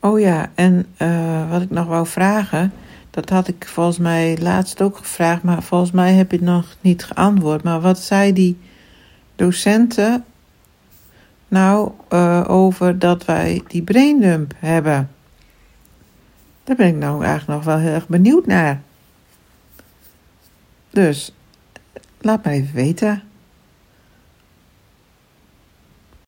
Oh ja, en uh, wat ik nog wou vragen, dat had ik volgens mij laatst ook gevraagd, maar volgens mij heb je het nog niet geantwoord. Maar wat zei die docenten nou uh, over dat wij die braindump hebben? Daar ben ik nou eigenlijk nog wel heel erg benieuwd naar. Dus laat mij even weten.